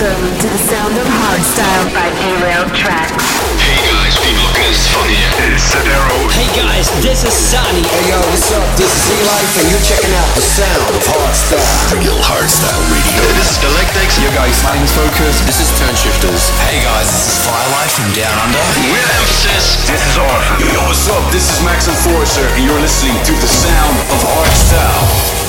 Welcome to the sound of hardstyle by Derailed Traxx. Hey guys, P-Blockers van hier. It's Sadero. Hey guys, this is Sunny. Hey yo, what's up? This is E-Life and you're checking out the sound of hardstyle. Real Hardstyle Radio. This is Galactics. Yo guys, my name's Focus. This is Toneshifterz. Hey guys, this is Firelight from Down Under. We're Emphasis. This is Arthur. Yo, what's up? This is Max and Enforcer, and you're listening to the sound of hardstyle.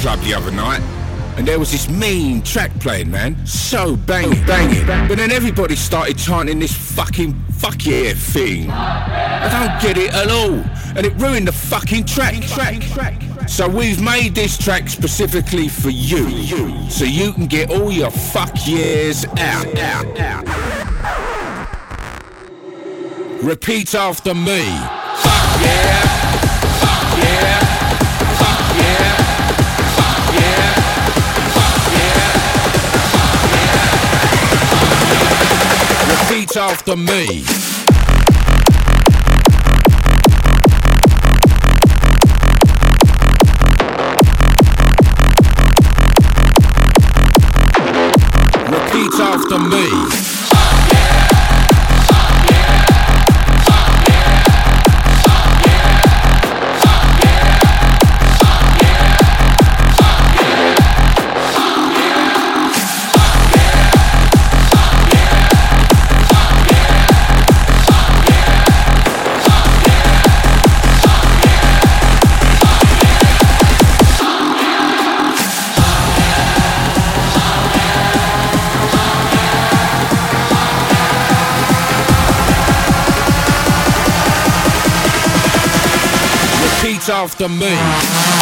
Club the other night, and there was this mean track playing, man. So banging, banging. But then everybody started chanting this fucking fuck yeah thing. I don't get it at all. And it ruined the fucking track, track, track. So we've made this track specifically for you. So you can get all your fuck yeahs out, out, out. Repeat after me. Fuck yeah. Fuck yeah. Yeah. After me. Repeat after me. Repeat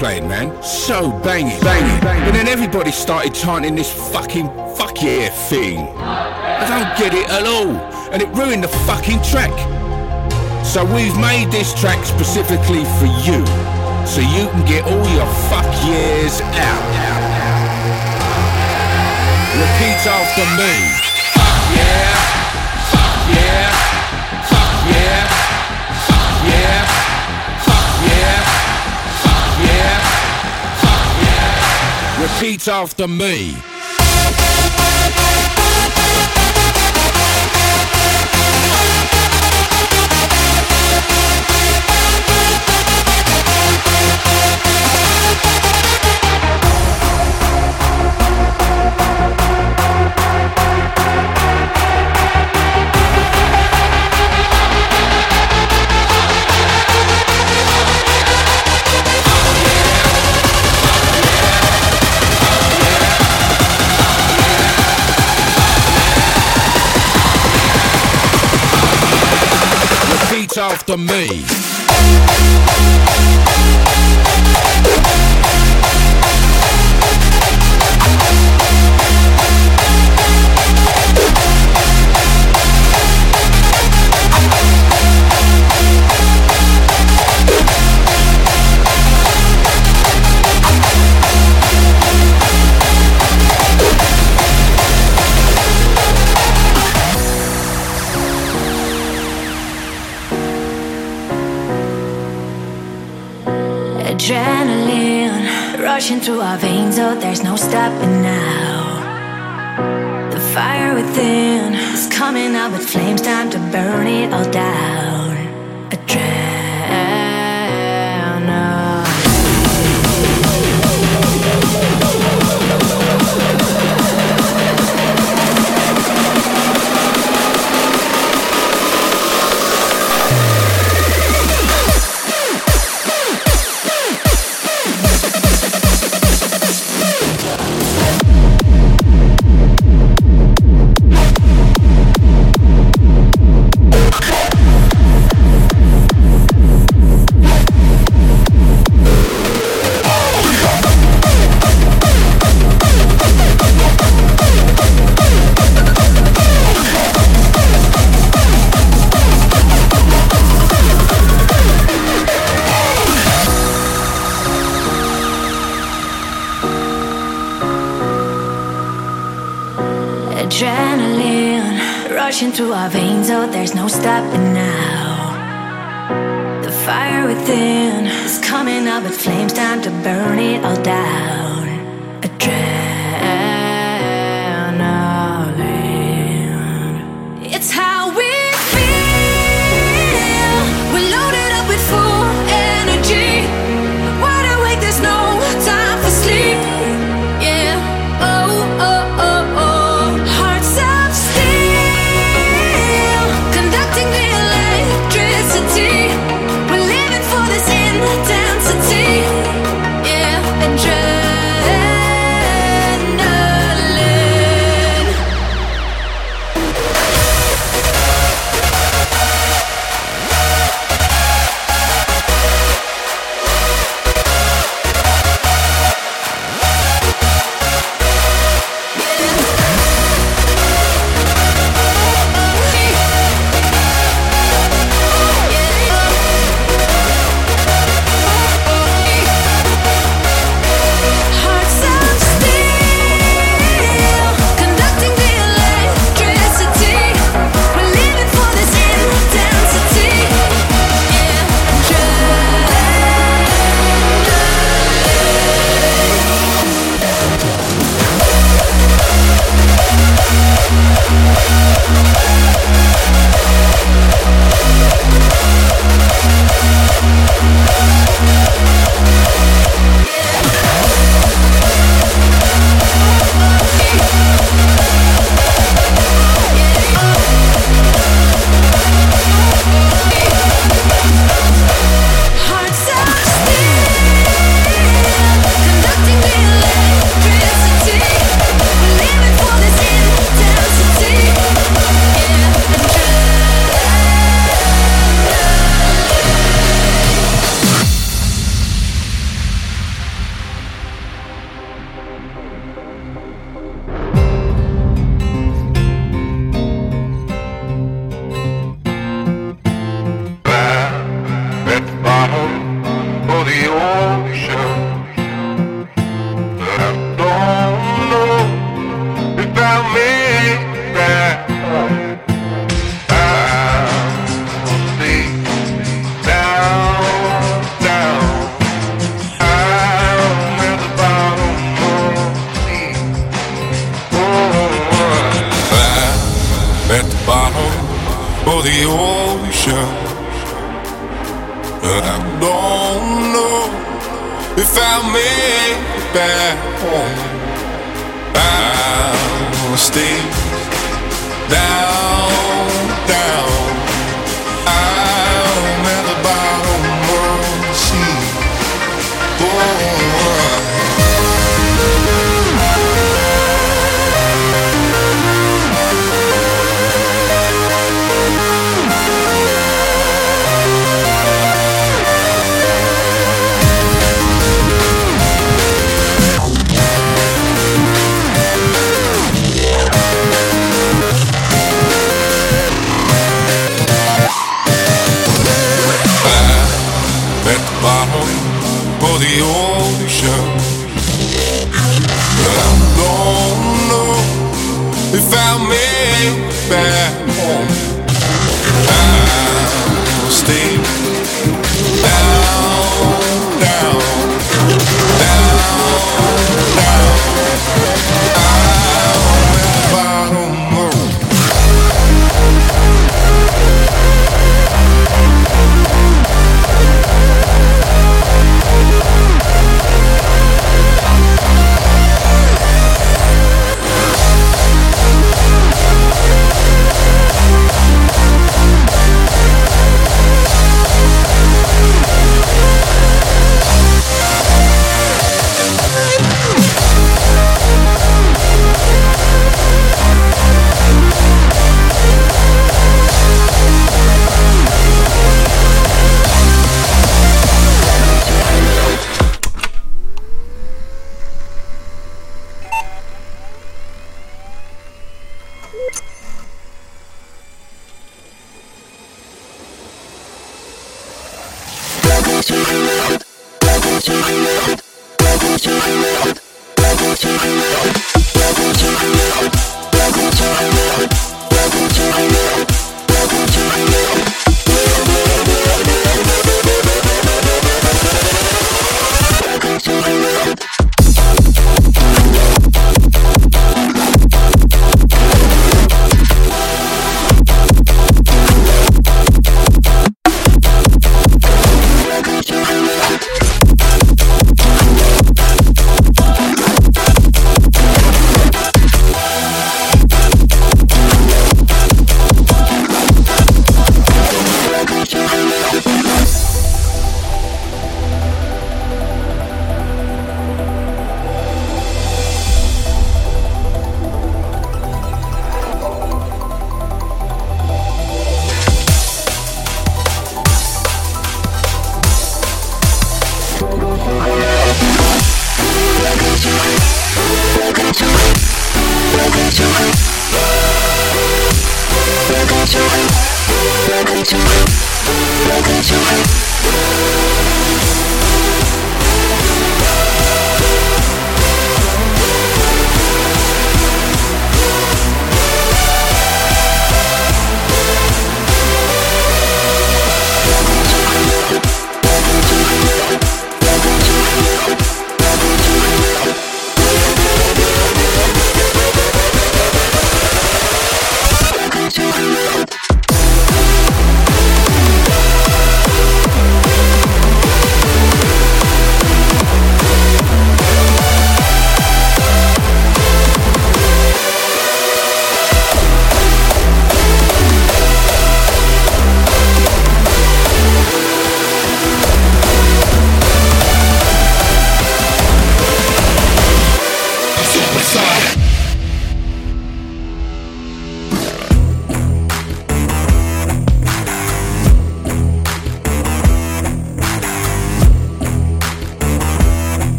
playing, man. So banging, banging. But then everybody started chanting this fucking fuck yeah thing. I don't get it at all, and it ruined the fucking track. So we've made this track specifically for you, so you can get all your fuck years out. Repeat after me. Fuck yeah, fuck yeah, Repeat after me. After me. There's no stopping now. The fire within is coming out with flames, time to burn it all down. Adrenaline. the ocean. but I don't know if I'll make it back home. I'll stay down.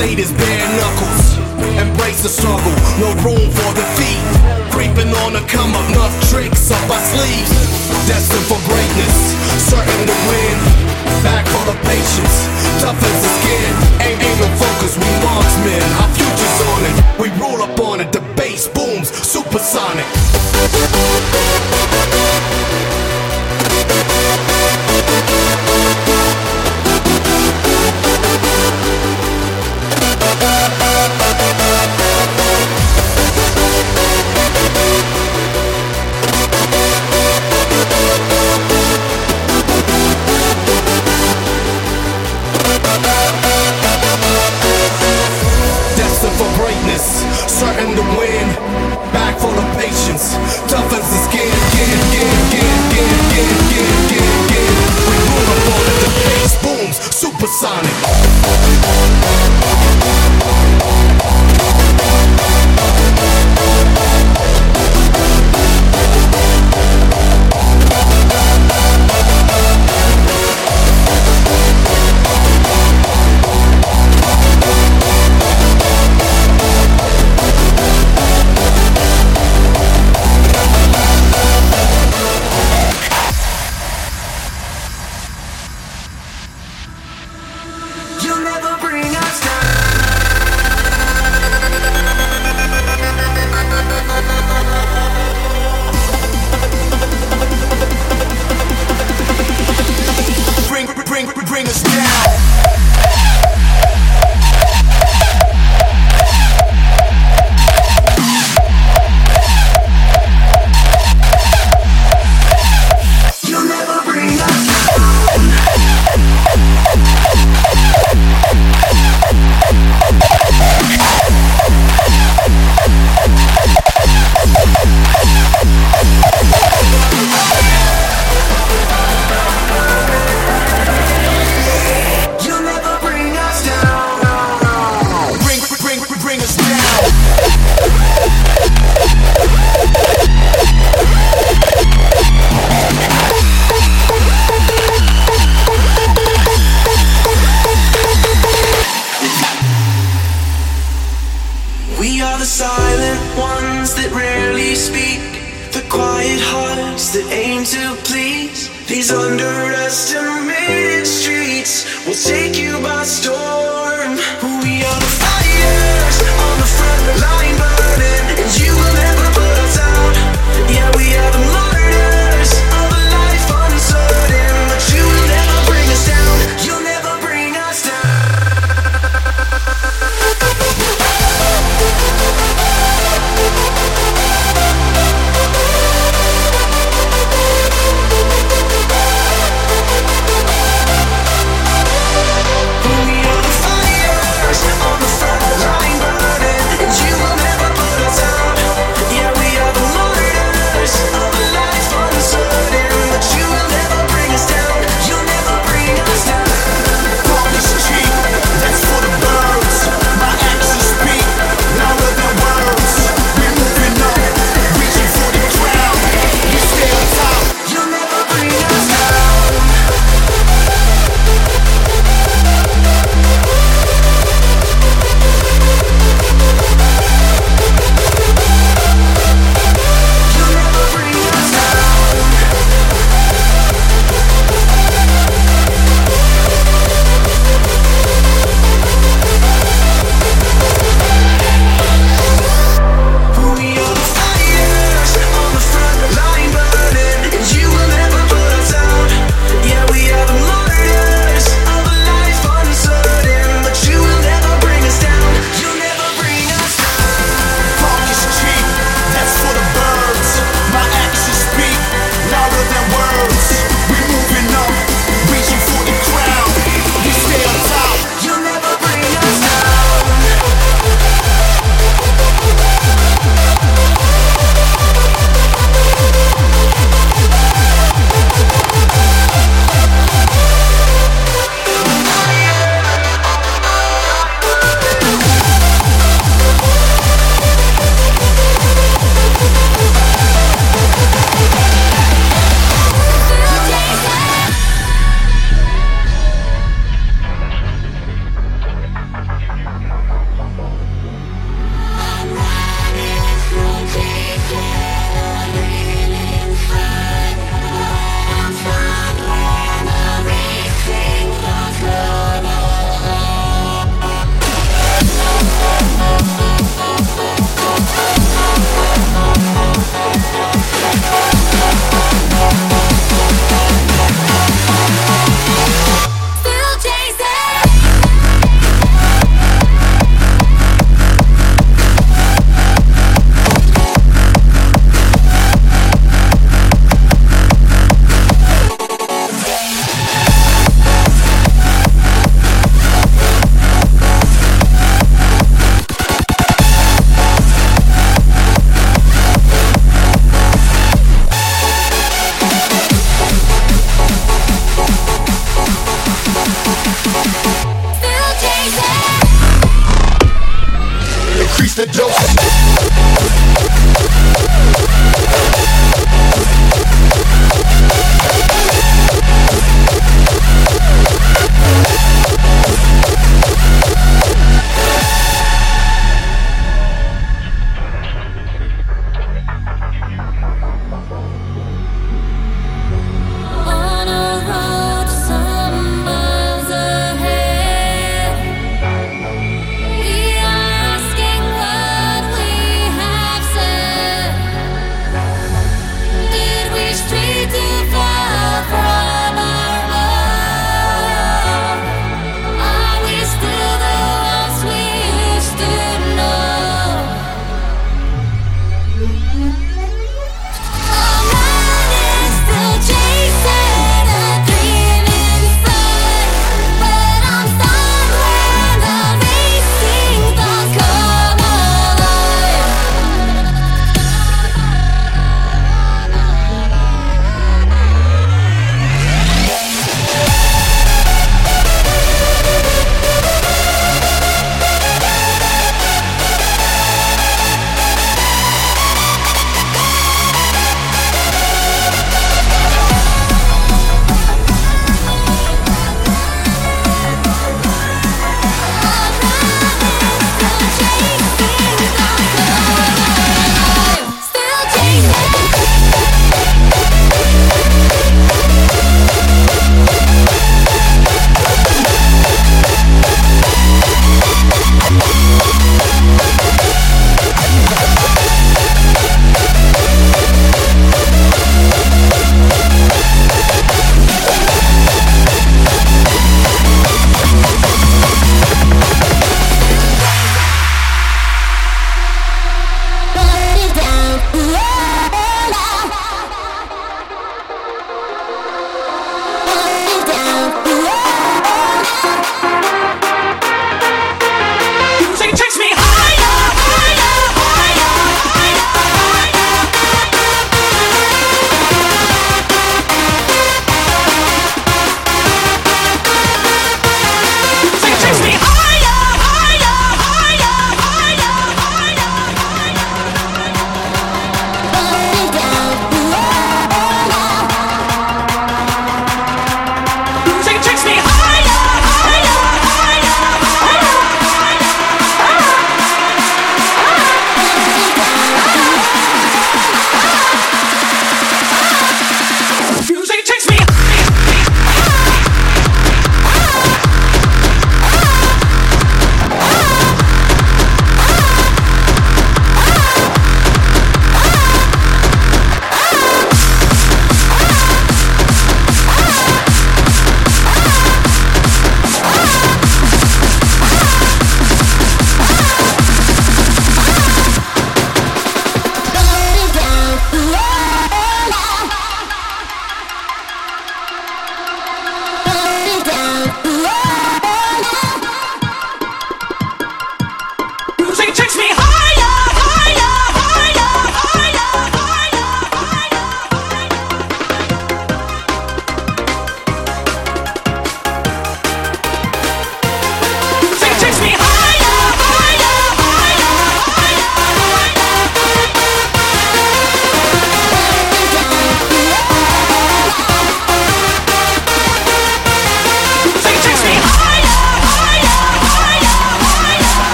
slate is bare knuckles. Embrace the struggle, no room for defeat. Creeping on a come up, enough tricks up my sleeves. Destined for greatness, certain to win. Back for the patience, tough as the skin. Aim, aim and focus, we marksmen. Our future's on it, we roll up on it. The bass booms, supersonic.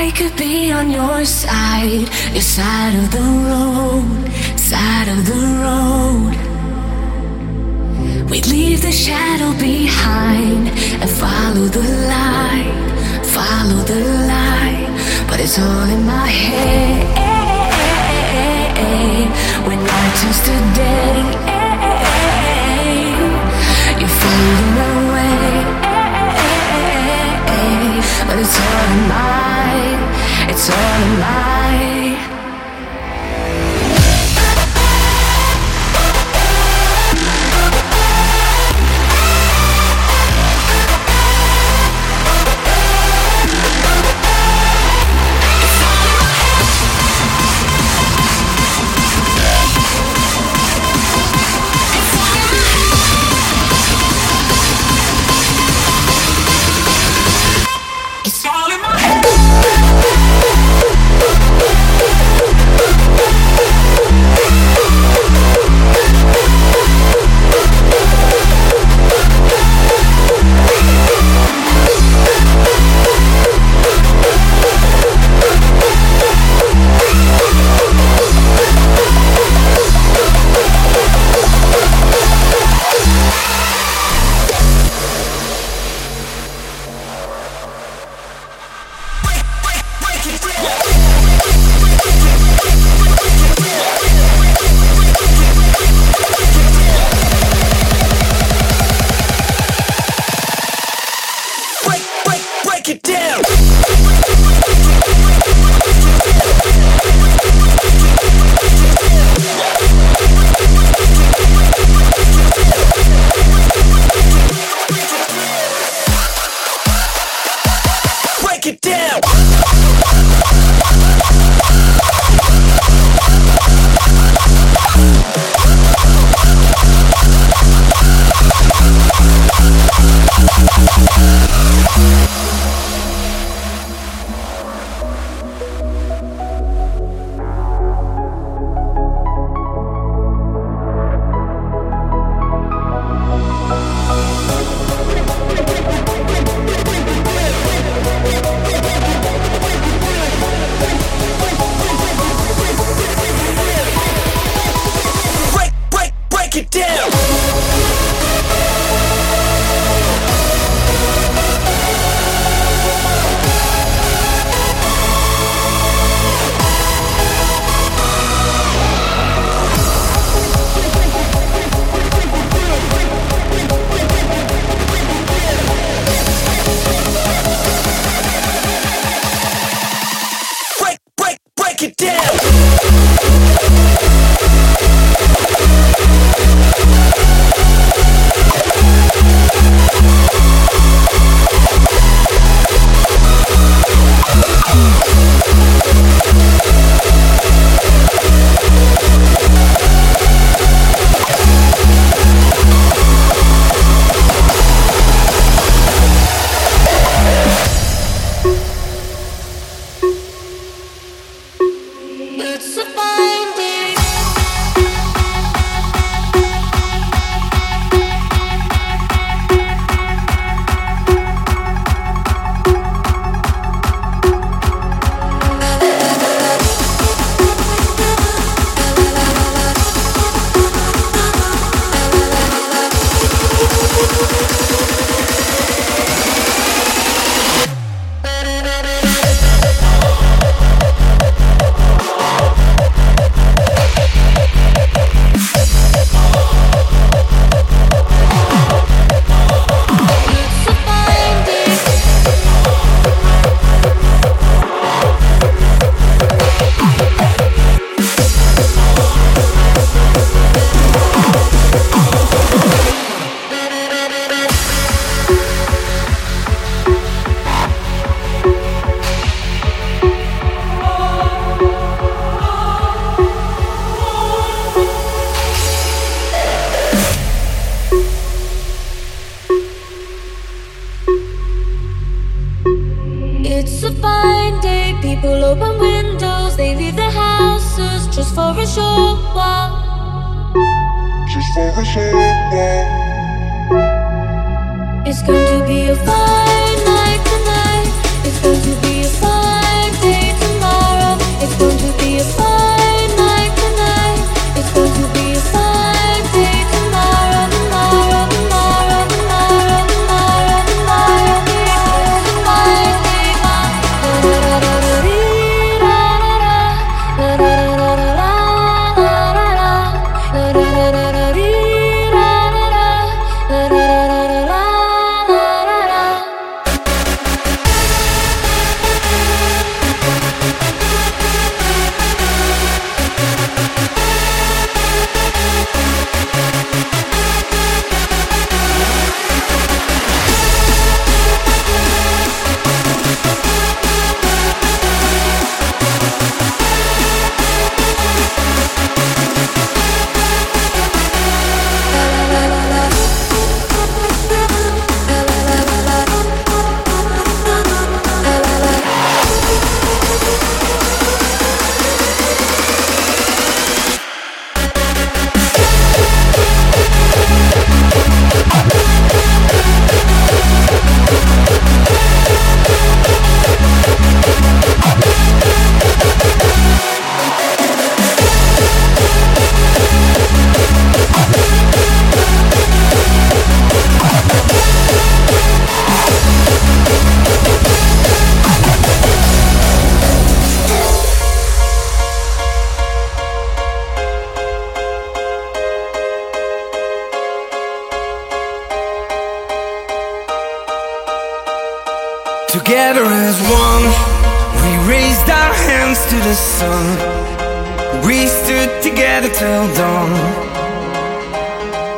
I could be on your side, your side of the road, side of the road. We'd leave the shadow behind and follow the light, follow the light. But it's all in my head. When night turns to day, you're fading away. But it's all in my, it's all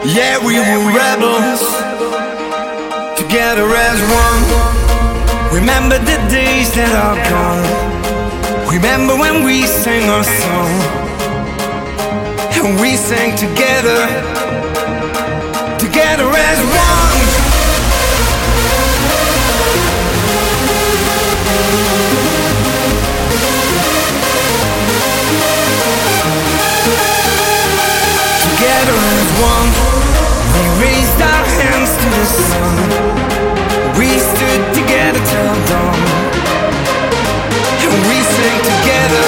Yeah, we were rebels. Together as one. Remember the days that are gone. Remember when we sang our song. And we sang together. Together as one. To the sun. We stood together till dawn, and we sang together.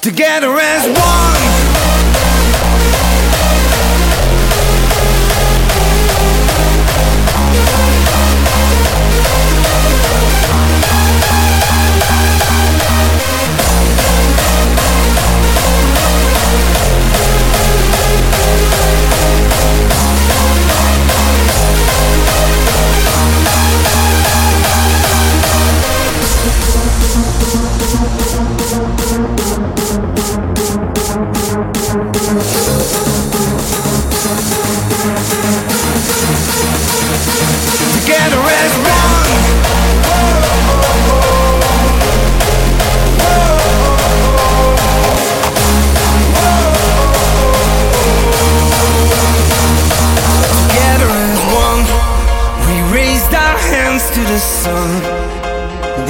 Together as one.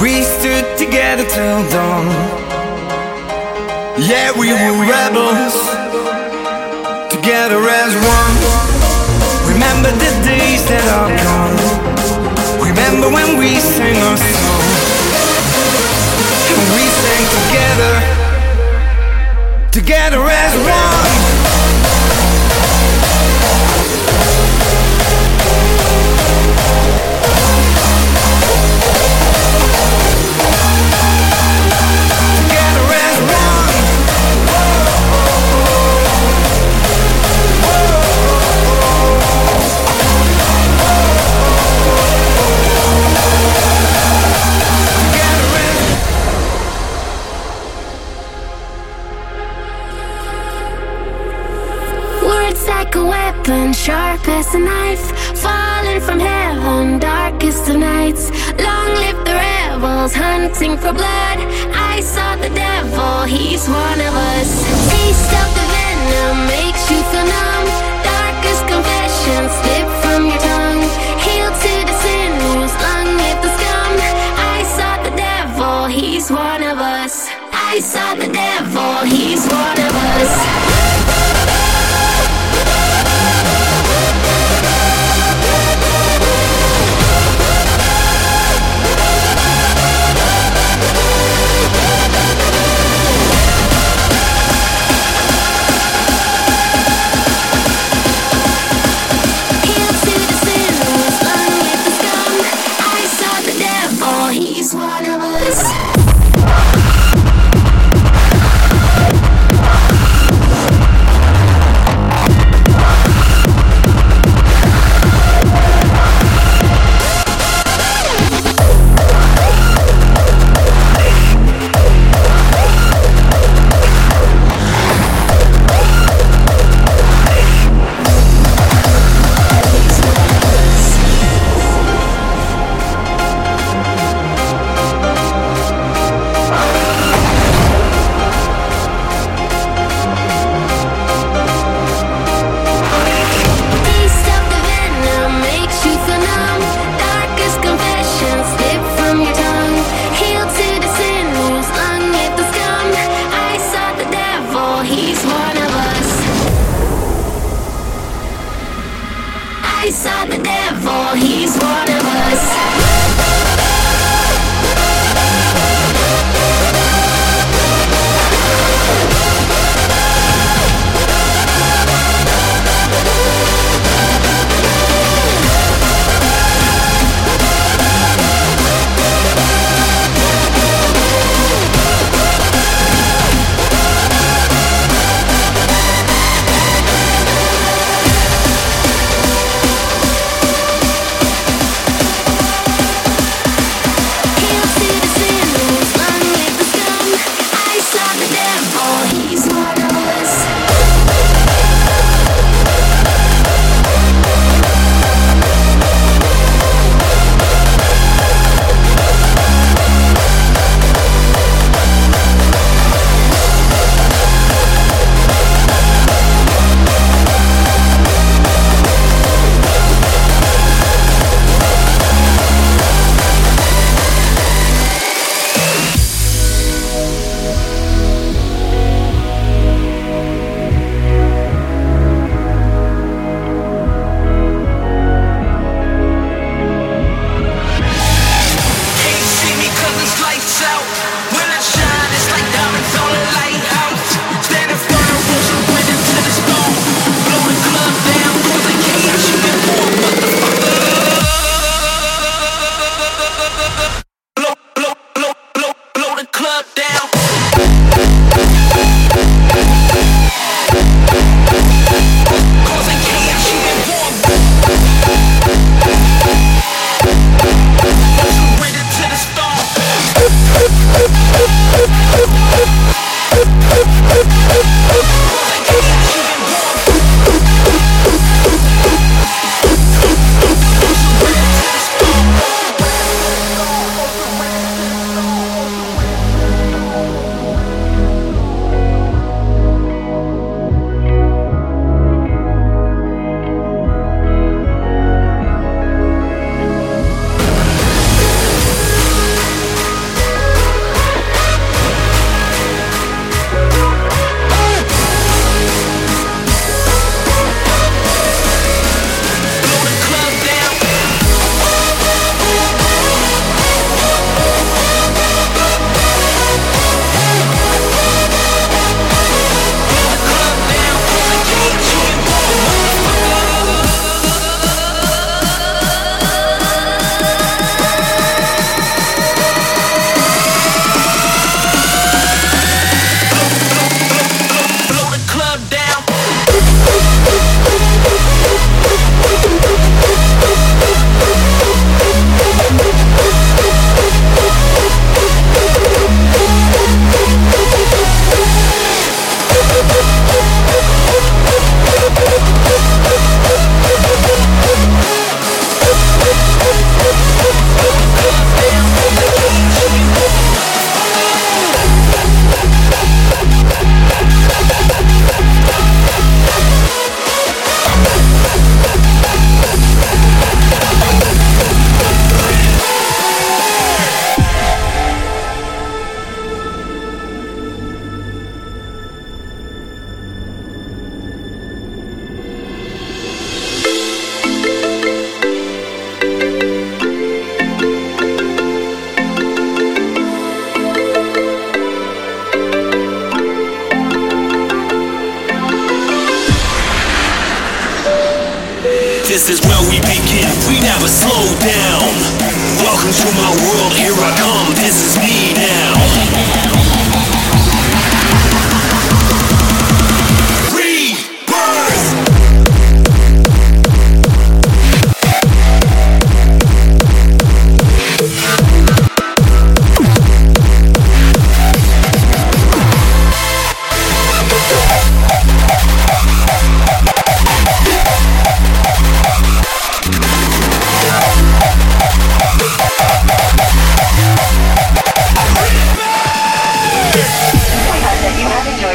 We stood together till dawn. Yeah, we were rebels. Together as one. Remember the days that are gone. Remember when we sang our song. And we sang together. Together as one. Like a weapon, sharp as a knife, falling from heaven, darkest of nights. Long live the rebels, hunting for blood. I saw the devil, he's one of us. Taste of the venom makes you feel numb. Darkest confessions slip from your tongue. Heal to the sinews, long live the scum. I saw the devil, he's one of us. I saw the devil, he's one of us.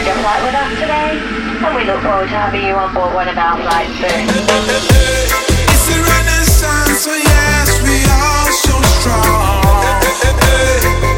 Your flight with us today, and we look forward to having you on board one of our flights soon. It's a renaissance, so yes, we are so strong.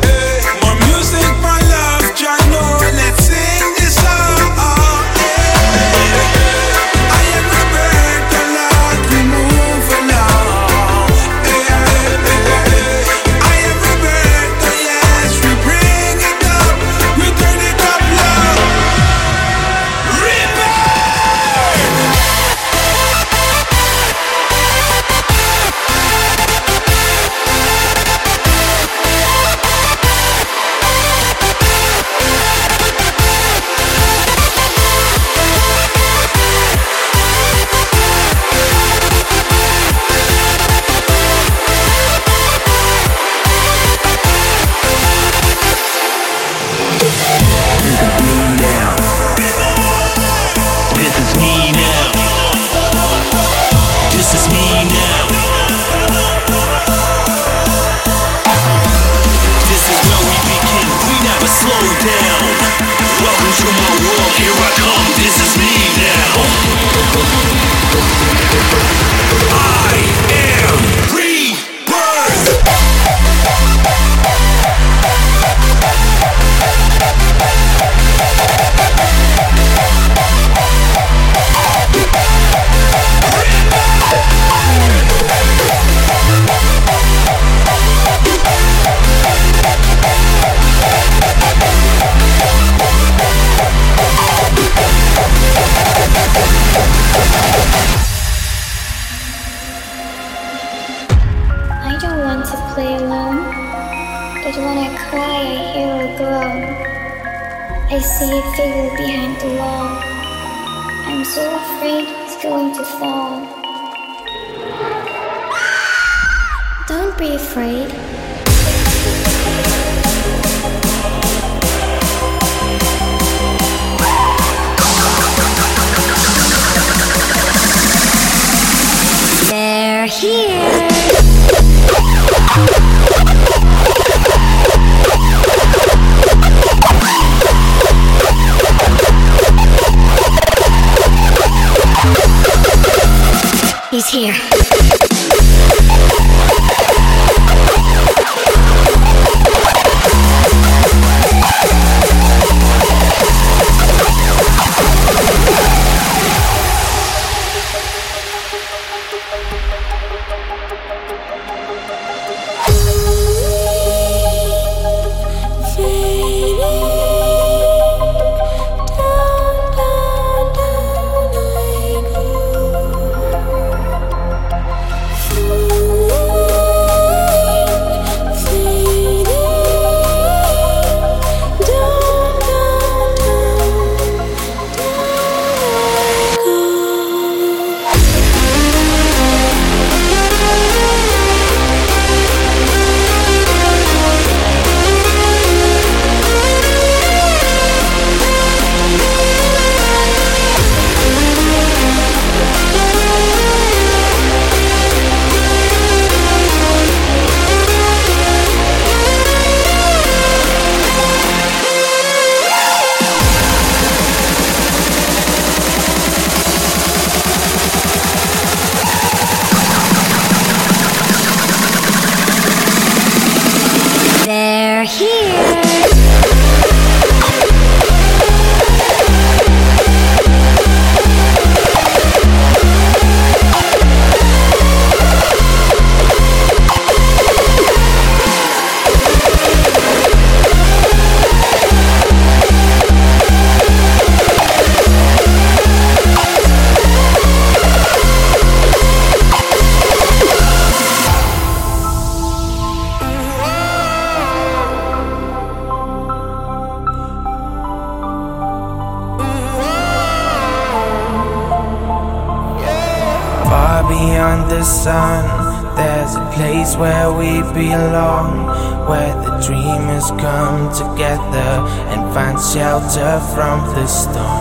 When I cry, I hear a groan. I see a figure behind the wall. I'm so afraid it's going to fall. Don't be afraid. They're here. He's here. Shelter from the storms.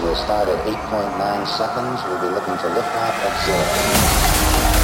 will start at 8.9 seconds. We'll be looking to lift off at zero.